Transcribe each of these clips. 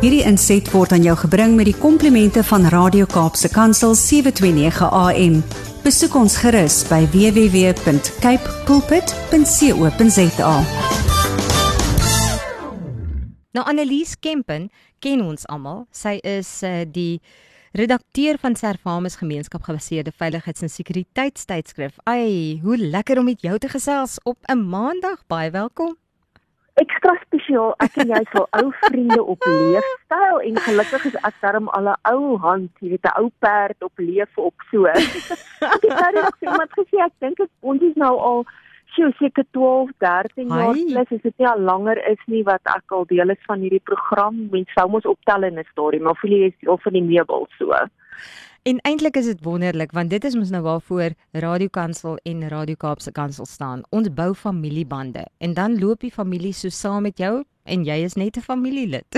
Hierdie inset word aan jou gebring met die komplimente van Radio Kaapse Kansel 729 AM. Besoek ons gerus by www.cape pulpit.co.za. Nou Annelies Kempen ken ons almal. Sy is uh, die redakteur van Servamus Gemeenskap gebaseerde veiligheids- en sekuriteitstydskrif. Ai, hoe lekker om met jou te gesels op 'n Maandag. Baie welkom ekstra spesiaal ek en jy sal ou vriende op leefstyl en gelukkig is ek darm al 'n ou hand, jy weet 'n ou perd op leef op so. ek het nou net iemand gesê ek dink ons is nou al sjoe seker 12, 13 jaar plus is dit nie al langer is nie wat ek al deel is van hierdie program. Mense sou mos optel in 'n storie, maar voel jy is of van die meubel so. En eintlik is dit wonderlik want dit is mos nou waarvoor Radio Kansel en Radio Kaapse Kansel staan. Ons bou familiebande en dan loop die familie so saam met jou en jy is net 'n familielid.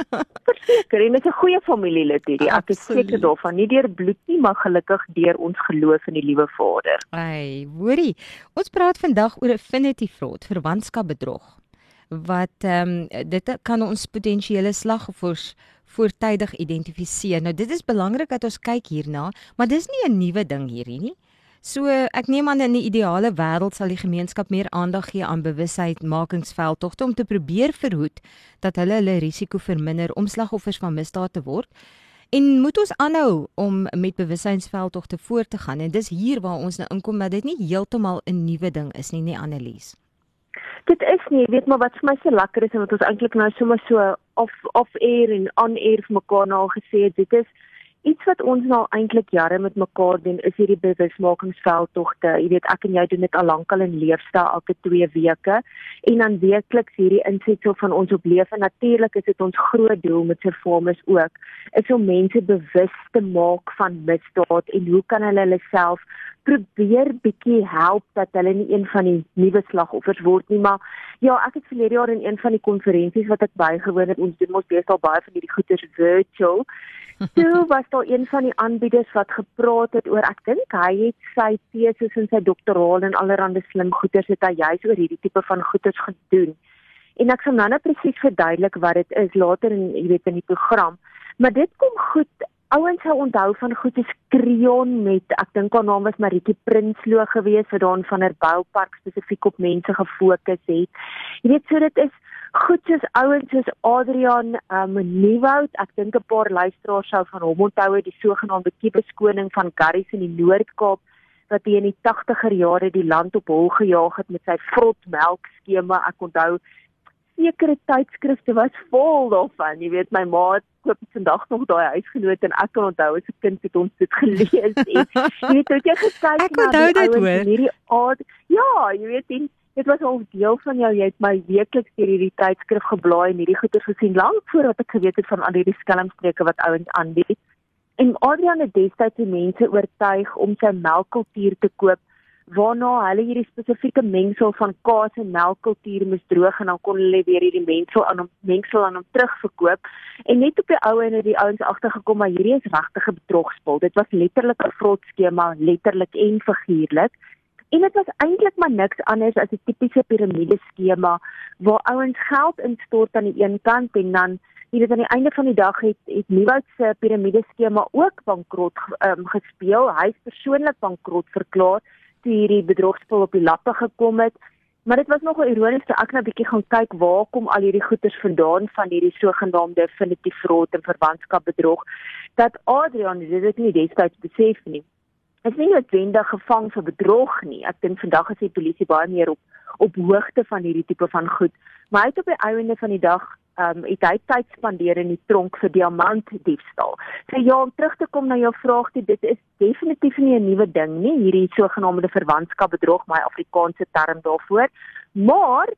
Verseker, en dit is 'n goeie familielid hierdie. Ek is seker daarvan, nie deur bloed nie, maar gelukkig deur ons geloof in die liewe Vader. Ai, hoorie. Ons praat vandag oor affinity fraud, verwantskapbedrog. Wat ehm um, dit kan ons potensiële slagoffers voortydig identifiseer. Nou dit is belangrik dat ons kyk hierna, maar dis nie 'n nuwe ding hierdie nie. So ek neem aan in 'n ideale wêreld sal die gemeenskap meer aandag gee aan bewusheidmakingsveldtogte om te probeer verhoed dat hulle hulle risiko verminder om slagoffers van misdaad te word. En moet ons aanhou om met bewusheidveldtogte voort te gaan en dis hier waar ons nou inkom dat dit nie heeltemal 'n nuwe ding is nie, nie Annelies. Dit is nie, weet maar wat vir my so lekker is en wat ons eintlik nou sommer so of of air en on air vir mekaar nou gesê het dit is iets wat ons nou eintlik jare met mekaar doen is hierdie bewusmakingsveldtogte. Jy weet ek en jy doen dit al lankal in leefstyl elke 2 weke. En dan weekliks hierdie insetsel van ons op leef en natuurlik is dit ons groot doel met Servamus ook is om mense bewus te maak van misdaad en hoe kan hulle hulle self probeer bietjie help dat hulle nie een van die nuwe slagoffers word nie. Maar ja ek het verlede jaar in een van die konferensies wat ek bygewoon het ons doen mos deesdae baie van hierdie goeders virtual. Toe was daar een van die aanbieders wat gepraat het oor ek dink hy het sy teses en sy doktoraal en allerlei slim goeders het hy juist oor hierdie tipe van goeders gedoen. En ek sal nou net presies verduidelik wat dit is later in jy weet in die program. Maar dit kom goed ouens sou onthou van goed is Creon met ek dink haar naam was Maritje Prinsloo geweest wat daar van 'n boupark spesifiek op mense gefokus het. Jy weet so dit is goed soos ouens soos Adrian um, Nieuwoud, ek dink 'n paar luisteraars sou van hom onthou die sogenaamde kiebeskoning van Garries in die Noord-Kaap wat hy in die 80er jare die land op hol gejaag het met sy vrot melk skema. Ek onthou sekere tydskrifte was vol daarvan. Jy weet my ma het koop vandag nog daai huisgenoot en ek kan onthou as 'n kind het ons dit gelees en jy weet jy gekyk na die ouens hierdie aard. Ja, jy weet en dit was al deel van jou jy het my weekliks deur hierdie tydskrif geblaai en hierdie goeie gesien lank voordat ek geweet het van al hierdie skelmstreke wat ouens aanbied. En Adrian het destyds die mense oortuig om sy melkkultuur te koop waarna hulle hierdie spesifieke mengsel van kaas en melkkultuur moes droog en dan kon hulle weer hierdie mengsel aan hom mengsel aan hom terugverkoop. En net op die ou en het die ouens agtergekom maar hierdie is regtige bedrogspel dit was letterlik 'n vrot skema letterlik en figuurlik En dit was eintlik maar niks anders as 'n tipiese piramide skema waar ouens geld instort aan die een kant en dan hier aan die einde van die dag het het Nieuwoud se piramide skema ook bankrot um, gespeel. Hy is persoonlik bankrot verklaar toe hierdie bedrogspel op die lappe gekom het. Maar dit was nogal ironies toe ek nou 'n bietjie gaan kyk waar kom al hierdie goederes vandaan van hierdie sogenaamde definitive fraud en verwantskap bedrog dat Adrian dit nie destyds besef nie is nie noodwendig gevang vir bedrog nie. Ek dink vandag is die polisie baie meer op op hoogte van hierdie tipe van goed. Maar hy het op die einde van die dag ehm um, het hy tyd spandeer in die tronk vir diamantdiefstal. So ja, om terug te kom na jou vraag, dit is definitief nie 'n nuwe ding nie, hierdie sogenaamde verwantskap bedrog, my Afrikaanse term daarvoor. Maar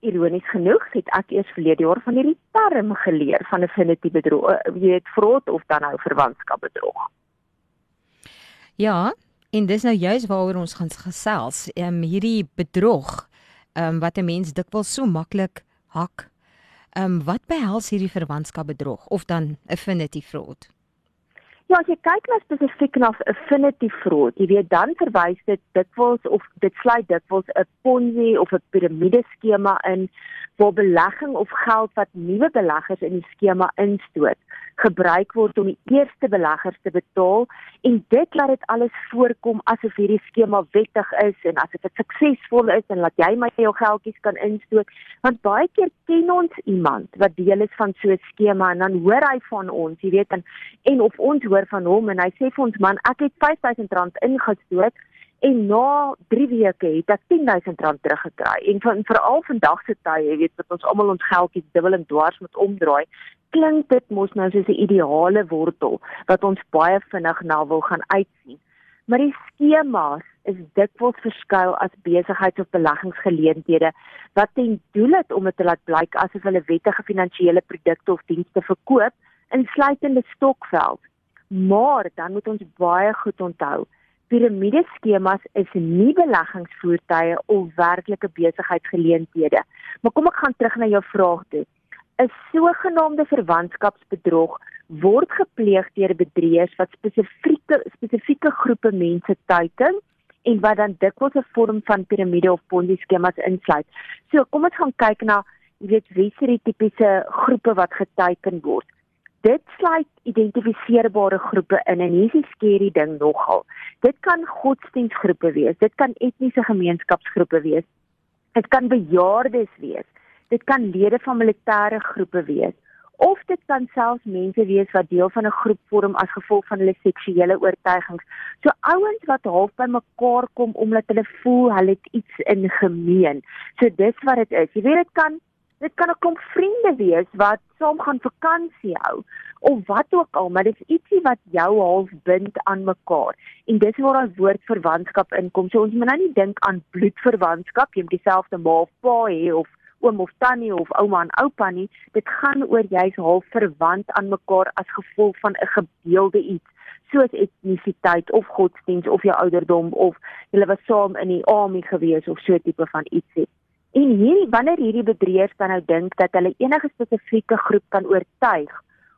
ironies genoeg het ek eers verlede jaar van hierdie term geleer van 'n finity bedrog, eh, jy weet fraud of dan nou verwantskap bedrog. Ja, en dis nou juist waaroor ons gaan gesels. Ehm um, hierdie bedrog ehm um, wat 'n mens dikwels so maklik hak. Ehm um, wat behels hierdie verwantskap bedrog of dan affinity fraud? Ja, as jy kyk na spesifiek na affinity fraud, jy weet dan verwys dit dikwels of dit sluit dikwels 'n Ponzi of 'n piramideskema in waar belegging of geld wat nuwe beleggers in die skema instoot gebruik word om die eerste beleggers te betaal en dit laat dit alles voorkom asof hierdie skema wettig is en asof dit suksesvol is en laat jy my jou geldjies kan instoot. Want baie keer ken ons iemand wat deel is van so 'n skema en dan hoor hy van ons jy weet en, en of ons hoor van hom en hy sê vir ons man ek het R5000 ingestoot en na 3 weke het ek R10000 teruggekry. En van veral vandag se tye jy weet dat ons almal ons geldjies dubbel en dwars moet omdraai klink dit mos nou soos 'n ideale wortel wat ons baie vinnig na wil gaan uitsien maar die skemas is dikwels verskuil as besigheids- of beleggingsgeleenthede wat ten doel het om dit te laat blyk asof hulle wettige finansiële produkte of dienste verkoop insluitende stokveld maar dan moet ons baie goed onthou piramideskemas is nie beleggingsvoertuie of werklike besigheidsgeleenthede. Maar kom ek gaan terug na jou vraag toe. 'n Sogenaamde verwantskapsbedrog word gepleeg deur bedrieërs wat spesifieke spesifieke groepe mense teiken en wat dan dikwels 'n vorm van piramide of ponzi skemas insluit. So kom ons gaan kyk na jy weet wie se die tipiese groepe wat geteiken word dit sluit identifiseerbare groepe in en hier is die skerry ding nogal. Dit kan godsdienstgroepe wees, dit kan etniese gemeenskapsgroepe wees. Dit kan bejaardes wees. Dit kan lede van militêre groepe wees of dit kan selfs mense wees wat deel van 'n groep vorm as gevolg van hulle seksuele oortuigings. So ouens wat half by mekaar kom omdat hulle voel hulle het iets in gemeen. So dis wat dit is. Jy weet dit kan Dit kan 'n klomp vriende wees wat saam gaan vakansie hou of wat ook al, maar dit is ietsie wat jou half bind aan mekaar. En dis waar daai woord verwantskap inkom. So ons moet nou nie dink aan bloedverwantskap, jy moet dieselfde ma of pa hê of oom of tannie of ouma en oupa nie. Dit gaan oor jy's half verwant aan mekaar as gevolg van 'n gebeelde iets soos etnisiteit of godsdiens of jou ouderdom of jy was saam in die army gewees of so tipe van ietsie. En hierdie wanneer hierdie bedrieërs dan nou dink dat hulle enige spesifieke groep kan oortuig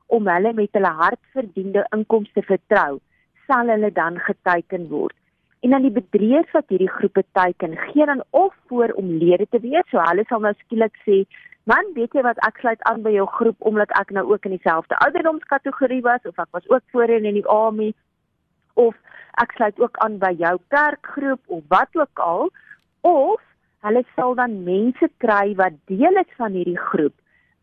om hulle met hulle hardverdiende inkomste vertrou, sal hulle dan geteken word. En dan die bedrieërs wat hierdie groepe teiken, gee dan of voor om lede te wees, so hulle sal nou skielik sê, "Man, weet jy wat ek sluit aan by jou groep omdat ek nou ook in dieselfde ouderdomskategorie was of ek was ook voorheen in die army of ek sluit ook aan by jou kerkgroep of wat ook al." Of hulle sal dan mense kry wat deel is van hierdie groep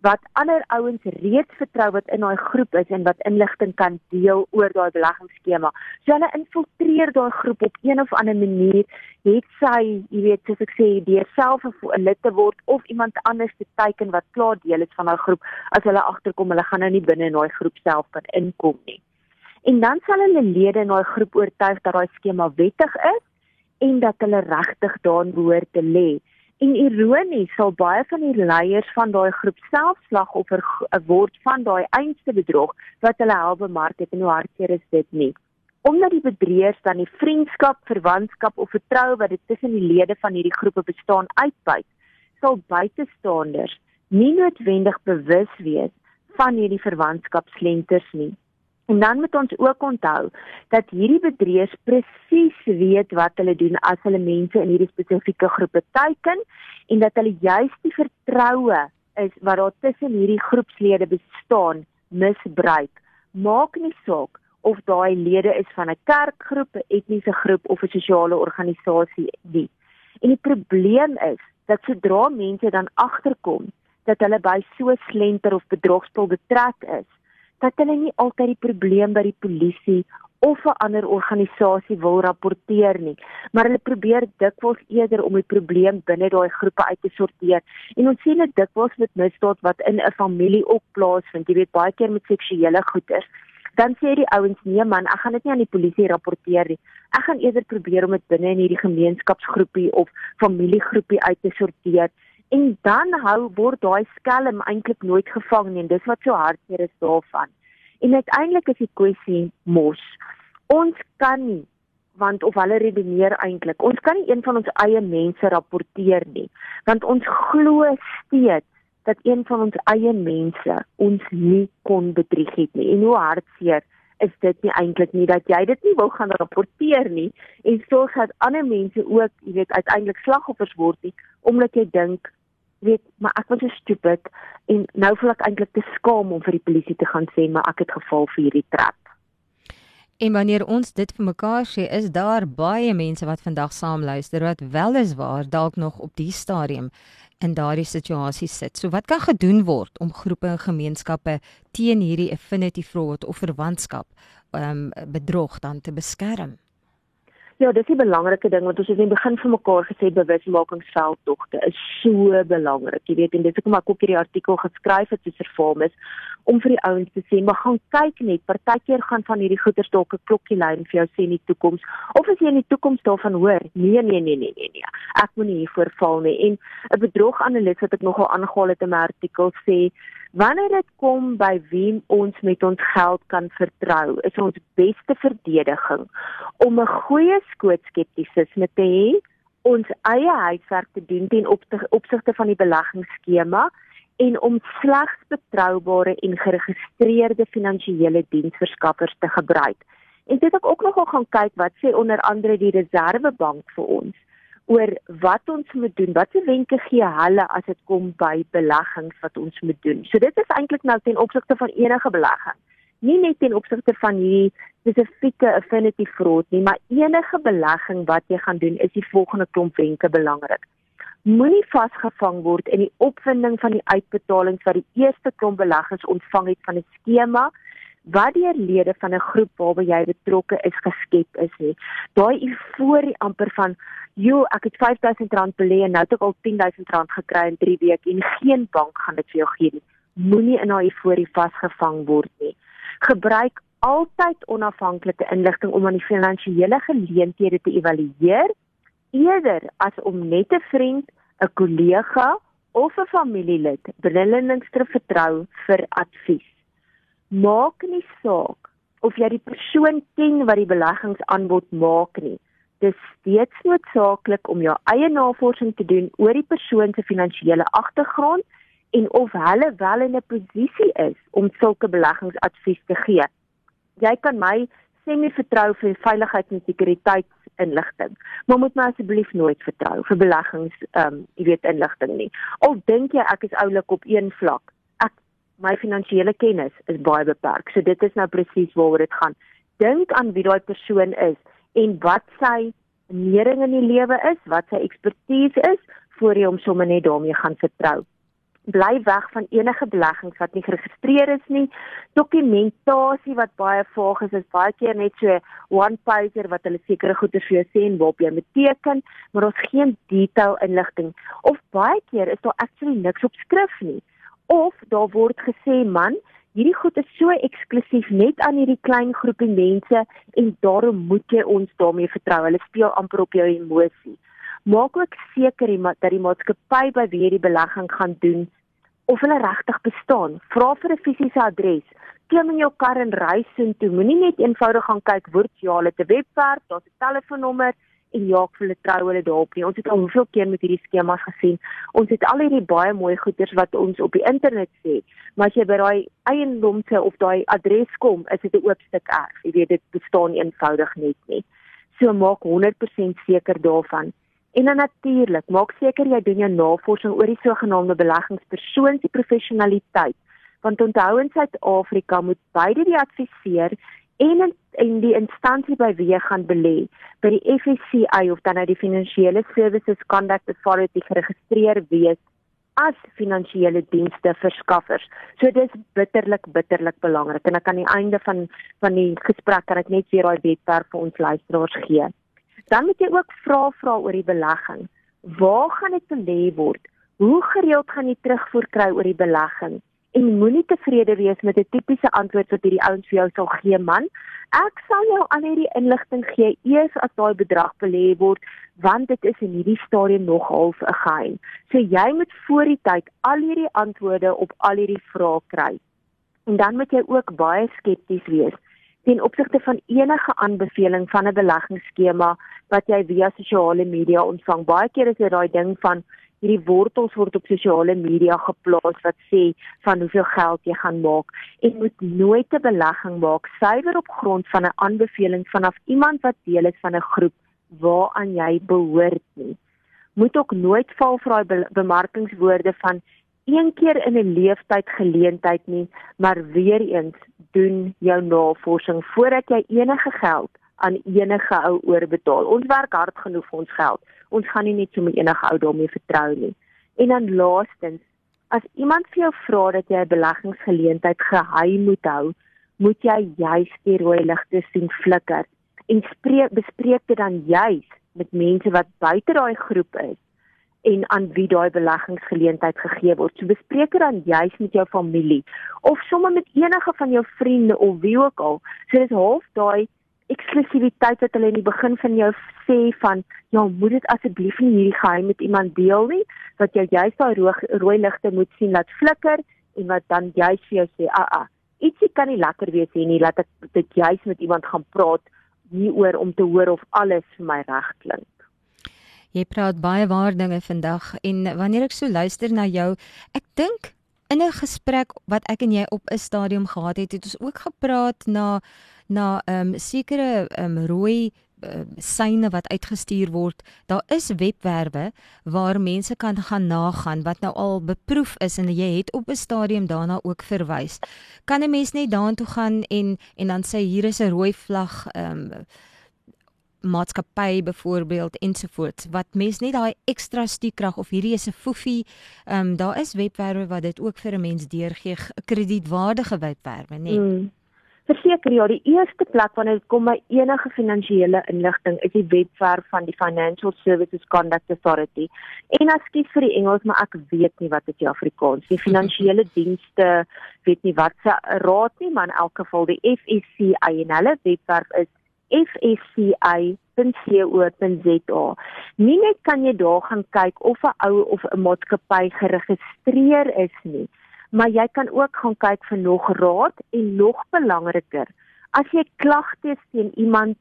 wat ander ouens reeds vertrou wat in daai groep is en wat inligting kan deel oor daai beleggingsskema. So hulle infiltreer daai groep op een of ander manier, het sy, jy weet, soos ek sê, deur self 'n lid te word of iemand anders te teiken wat klaar deel is van daai groep as hulle agterkom hulle gaan nou nie binne in daai groep self kan inkom nie. En dan sal hulle lede in daai groep oortuig dat daai skema wettig is en dat hulle regtig daarin behoort te lê. En ironies sal baie van die leiers van daai groep self slagoffer word van daai einste bedrog wat hulle help bemark het en hoe hartseer is dit nie. Omdat die bedrieërs dan die vriendskap, verwantskap of vertroue wat dit tussen die lede van hierdie groepe bestaan uitbuit, sal buitestanders nie noodwendig bewus wees van hierdie verwantskapslenters nie. En dan moet ons ook onthou dat hierdie bedrieërs presies weet wat hulle doen as hulle mense in hierdie spesifieke groepe teiken en dat hulle juis die vertroue is wat daar tussen hierdie groepslede bestaan misbruik. Maak nie saak of daai lede is van 'n kerkgroep, 'n etniese groep of 'n sosiale organisasie nie. En die probleem is dat sodra mense dan agterkom dat hulle by so slenter of bedrogspel betrek is, dat hulle nie altyd die probleem by die polisie of 'n ander organisasie wil rapporteer nie, maar hulle probeer dikwels eerder om die probleem binne daai groepe uit te sorteer. En ons sien dit dikwels met misdaad wat in 'n familie ook plaasvind, jy weet baie keer met seksuele goeters. Dan sê die ouens nee man, ek gaan dit nie aan die polisie rapporteer nie. Ek gaan eerder probeer om dit binne in hierdie gemeenskapsgroepie of familiegroepie uit te sorteer en dan hou word daai skelm eintlik nooit gevang nie en dis wat so hartseer is daarvan. En uiteindelik is die kwessie mos ons kan nie want of hulle redeneer eintlik ons kan nie een van ons eie mense rapporteer nie want ons glo steeds dat een van ons eie mense ons nie kon bedrieg het nie en hoe hartseer is dit nie eintlik nie dat jy dit nie wil gaan rapporteer nie en sorg dat ander mense ook, jy weet, uiteindelik slagoffers word nie omdat jy dink weet maar ek was so stupid en nou voel ek eintlik te skaam om vir die polisie te gaan sê maar ek het geval vir hierdie trap. En wanneer ons dit vir mekaar sê, is daar baie mense wat vandag saam luister wat wel is waar dalk nog op die stadium in daardie situasie sit. So wat kan gedoen word om groepe en gemeenskappe teen hierdie affinity fraud of verwantskap ehm um, bedrog dan te beskerm? Ja, dis 'n belangrike ding want ons het in die begin vir mekaar gesê bewusmakingsveldtogte is so belangrik. Jy weet en dis hoekom ek ook hierdie artikel geskryf het soos vervorm is om vir die ouens te sê, maar gaan kyk net, partykeer gaan van hierdie goeters dalk 'n klokkie lui vir jou sê in die toekoms of as jy in die toekoms daarvan hoor, nee nee nee nee nee nee. Ek moenie hiervoor val nie. En 'n bedroganalis wat ek nogal aangehaal het in my artikel sê Wanneer dit kom by wie ons met ons geld kan vertrou, is ons beste verdediging om 'n goeie skoot skeptisisme te hê, ons eie huiswerk te doen ten opsigte van die beleggingsskema en om slegs betroubare en geregistreerde finansiële diensverskaffers te gebruik. En dit ek ook nogal gaan kyk wat sê onder andere die Reserwebank vir ons oor wat ons moet doen. Watse wenke gee hulle as dit kom by beleggings wat ons moet doen? So dit is eintlik nou ten opsigte van enige belegging. Nie net ten opsigte van hierdie spesifieke affinity fraud nie, maar enige belegging wat jy gaan doen, is die volgende klomp wenke belangrik. Moenie vasgevang word in die opwinding van die uitbetalings wat die eerste klomp beleggers ontvang het van 'n skema wat deur lede van 'n groep waarby jy betrokke is geskep is nie. Daai euforie amper van, "Jo, ek het R5000 belê en nou het ek al R10000 gekry in 3 weke en geen bank gaan dit vir jou gee nie." Moenie in daai euforie vasgevang word nie. Gebruik altyd onafhanklike inligting om aan die finansiële geleenthede te evalueer eerder as om net 'n vriend, 'n kollega of 'n familielid brillenings te vertrou vir advies maak nie saak of jy die persoon ken wat die beleggingsaanbod maak nie. Dit is steeds noodsaaklik om jou eie navorsing te doen oor die persoon se finansiële agtergrond en of hulle wel in 'n posisie is om sulke beleggingsadvies te gee. Jy kan my semi vertrou vir veiligheid en sekuriteitsinligting, maar moet my asseblief nooit vertrou vir beleggings ehm um, jy weet inligting nie. Al dink jy ek is oulik op een vlak, my finansiële kennis is baie beperk. So dit is nou presies waaroor dit gaan. Dink aan wie daai persoon is en wat sy nering in die lewe is, wat sy ekspertise is voor jy hom sommer net daarmee gaan vertrou. Bly weg van enige beleggings wat nie geregistreer is nie. Dokumentasie wat baie vaag is, is baie keer net so one pager wat hulle sekere goeder vir jou sê en waarop jy moet teken, maar daar's geen detail inligting. Of baie keer is daar actually niks op skrif nie. Of daar word gesê man hierdie goed is so eksklusief net aan hierdie klein groepie mense en daarom moet jy ons daarmee vertrou. Hulle speel amper op jou emosie. Maak ook seker dat die maatskappy by wie jy die belegging gaan doen of hulle regtig bestaan vra vir 'n fisiese adres klim in jou kar en ry soontoe moenie net eenvoudig gaan kyk word jy al 'n webwerf daar's 'n telefoonnommer en jaag vir hulle trou hulle daarop nie. Ons het al hoeveel keer met hierdie skemas gesien. Ons het al hierdie baie mooi goeders wat ons op die internet sê, maar as jy by daai eiendomse of daai adres kom, is dit 'n oop stuk erf. Jy weet dit bestaan eenvoudig net nie. So maak 100% seker daarvan. En dan natuurlik, maak seker jy doen jou navorsing oor die sogenaamde beleggingspersoon se professionaliteit. Want onthou in Suid-Afrika moet beide die adviseur en in, in die instansie by wie jy gaan belê by die FSCA of dan uit die Financial Services Conduct Authority geregistreer wees as finansiële dienste verskaffers. So dis bitterlik bitterlik belangrik en ek aan die einde van van die gesprek kan ek net weer daai webwerf vir ons luisteraars gee. Dan moet jy ook vra vra oor die belegging. Waar gaan dit belê word? Hoe gereeld gaan jy terugvoer kry oor die belegging? en moenie tevrede wees met 'n tipiese antwoord wat hierdie ouens vir jou sal gee man. Ek sal jou al hierdie inligting gee eers as daai bedrag belê word want dit is in hierdie stadium nog half 'n geheim. So jy moet voor die tyd al hierdie antwoorde op al hierdie vrae kry. En dan moet jy ook baie skepties wees ten opsigte van enige aanbeveling van 'n beleggingsskema wat jy via sosiale media ontvang. Baie keer is dit daai ding van hierdie wortels word op sosiale media geplaas wat sê van hoeveel geld jy gaan maak en moet nooit 'n belegging maak suiwer op grond van 'n aanbeveling vanaf iemand wat deel is van 'n groep waaraan jy behoort nie. Moet ook nooit val vir daai bemarkingswoorde van een keer in 'n leeftyd geleentheid nie, maar weer eens doen jou navorsing voordat jy enige geld aan enige ou oorbetaal. Ons werk hard genoeg ons geld. Ons gaan nie net so met enige ou daarmee vertrou nie. En dan laastens, as iemand vir jou vra dat jy 'n beleggingsgeleentheid geheim moet hou, moet jy juis die rooi ligte sien flikker en spreek bespreek dit dan juis met mense wat buite daai groep is en aan wie daai beleggingsgeleentheid gegee word. So bespreek dit dan juis met jou familie of sommer met enige van jou vriende of wie ook al. So dis half daai eksklusiwiteit wat hulle in die begin van jou sê van ja, moet dit asseblief nie hierdie geheim met iemand deel nie, dat jy juis daai rooi ligte moet sien laat flikker en wat dan juis vir jou sê, "Ag, ah, ietsie kan nie lekker wees hier nie, laat ek dit juis met iemand gaan praat hieroor om te hoor of alles vir my reg klink." Jy praat baie waar dinge vandag en wanneer ek so luister na jou, ek dink in 'n gesprek wat ek en jy op 'n stadium gehad het, het ons ook gepraat na na ehm um, sekere ehm um, rooi uh, syne wat uitgestuur word. Daar is webwerwe waar mense kan gaan nagaan wat nou al beproef is en jy het op 'n stadium daarna ook verwys. Kan 'n mens net daartoe gaan en en dan sê hier is 'n rooi vlag ehm um, maatskappy byvoorbeeld ensovoorts wat mens net daai ekstra stiekrag of hierdie is 'n foefie. Ehm um, daar is webwerwe wat dit ook vir 'n mens deurgee, kredietwaardige webwerwe, nê. Nee. Mm. Verseker ja, die eerste plek wanneer dit kom by enige finansiële inligting is die webwerf van die Financial Services Conduct Authority. En ekskuus vir die Engels, maar ek weet nie wat dit in Afrikaans. Die finansiële dienste weet nie wat se raad nie, maar in elk geval die FSCA en hulle webwerf is fsca.co.za. Nie net kan jy daar gaan kyk of 'n ou of 'n maatskappy geregistreer is nie maar jy kan ook gaan kyk vir nog raad en nog belangriker as jy klagtes teen iemand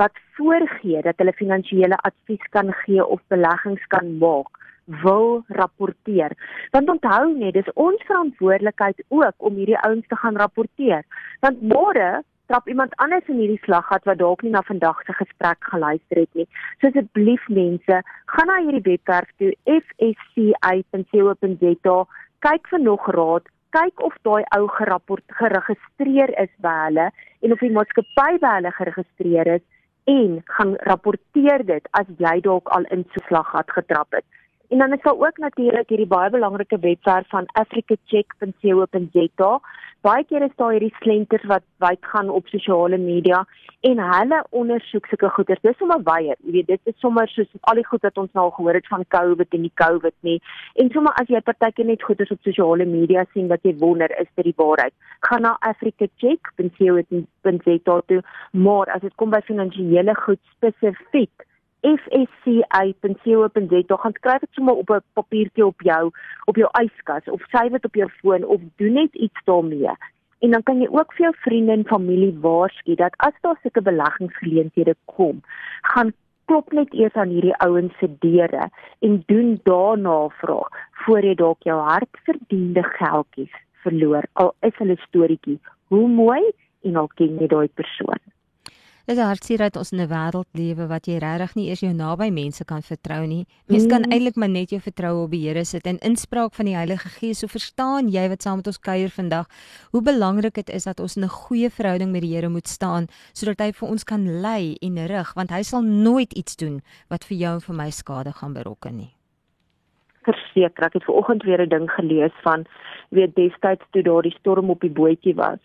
wat voorgee dat hulle finansiële advies kan gee of beleggings kan maak wil rapporteer want onthou net dis ons verantwoordelikheid ook om hierdie ouens te gaan rapporteer want môre trap iemand anders in hierdie slaggat wat dalk nie na vandag se gesprek geluister het nie. So asseblief mense, gaan na hierdie webwerf toe fsci.co.za kyk vir nog raad, kyk of daai ou gerapport geregistreer is by hulle en of die maatskappy by hulle geregistreer is en gaan rapporteer dit as jy dalk al in so slag gehad getrap het. En dan is daar ook natuurlik hierdie baie belangrike webwerf van africacheck.co.za. Baie keer is daar hierdie slenters wat wyd gaan op sosiale media en hulle ondersoek sulke goeders. Dis sommer baie, jy weet, dit is sommer soos al die goed wat ons nou al gehoor het van COVID en die COVID nie. En sommer as jy partykeer net goeders op sosiale media sien wat jy wonder is dit die waarheid, gaan na africacheck.co.za toe. Maar as dit kom by finansiële goed spesifiek fsca.co.za gaan skryf dit sommer op 'n papiertjie op jou op jou yskas of skryf dit op jou foon of doen net iets daarmee. En dan kan jy ook vir jou vriende en familie waarsku dat as daar sulke beleggingsgeleenthede kom, gaan klop net eers aan hierdie ouens se deure en doen daarna vraag voor jy dalk jou hardverdiende geldjies verloor. Al is hulle storieetjie hoe mooi en al ken jy daai persoon. Dit is hartseer dat ons in 'n wêreld lewe wat jy regtig nie eers jou naby mense kan vertrou nie. Mens kan mm. eintlik maar net jou vertroue op die Here sit en inspraak van die Heilige Gees. So verstaan jy wat saam met ons kuier vandag, hoe belangrik dit is dat ons in 'n goeie verhouding met die Here moet staan sodat hy vir ons kan lei en rig, want hy sal nooit iets doen wat vir jou en vir my skade gaan berokken nie. Verseker, ek het ver oggend weer 'n ding gelees van weet destyds toe daar die storm op die bootjie was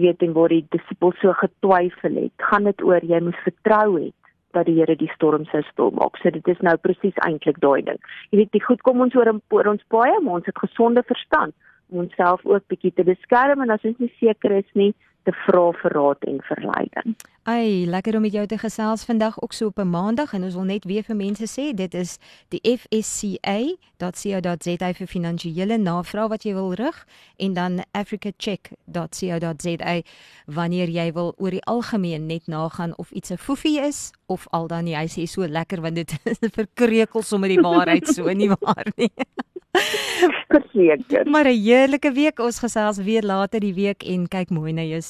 weet en waar die disippels so getwyfel het, gaan dit oor jy moet vertrou het dat die Here die storm sou stil maak. So dit is nou presies eintlik daai ding. Jy weet, die goed kom ons oor, oor ons baie, maar ons het gesonde verstand om onsself ook bietjie te beskerm en as ons nie seker is nie, te vra vir raad en verleiding. Ai, lekker om met jou te gesels vandag ook so op 'n Maandag en ons wil net weer vir mense sê dit is die fsca.co.za vir finansiële navrae wat jy wil rig en dan africacheck.co.za wanneer jy wil oor die algemeen net nagaan of iets 'n foefie is of al dan nie. Hy sê so lekker want dit verkreukel sommer die waarheid so nie waar nie. Verseker. Maar 'n heerlike week. Ons gesels weer later die week en kyk mooi na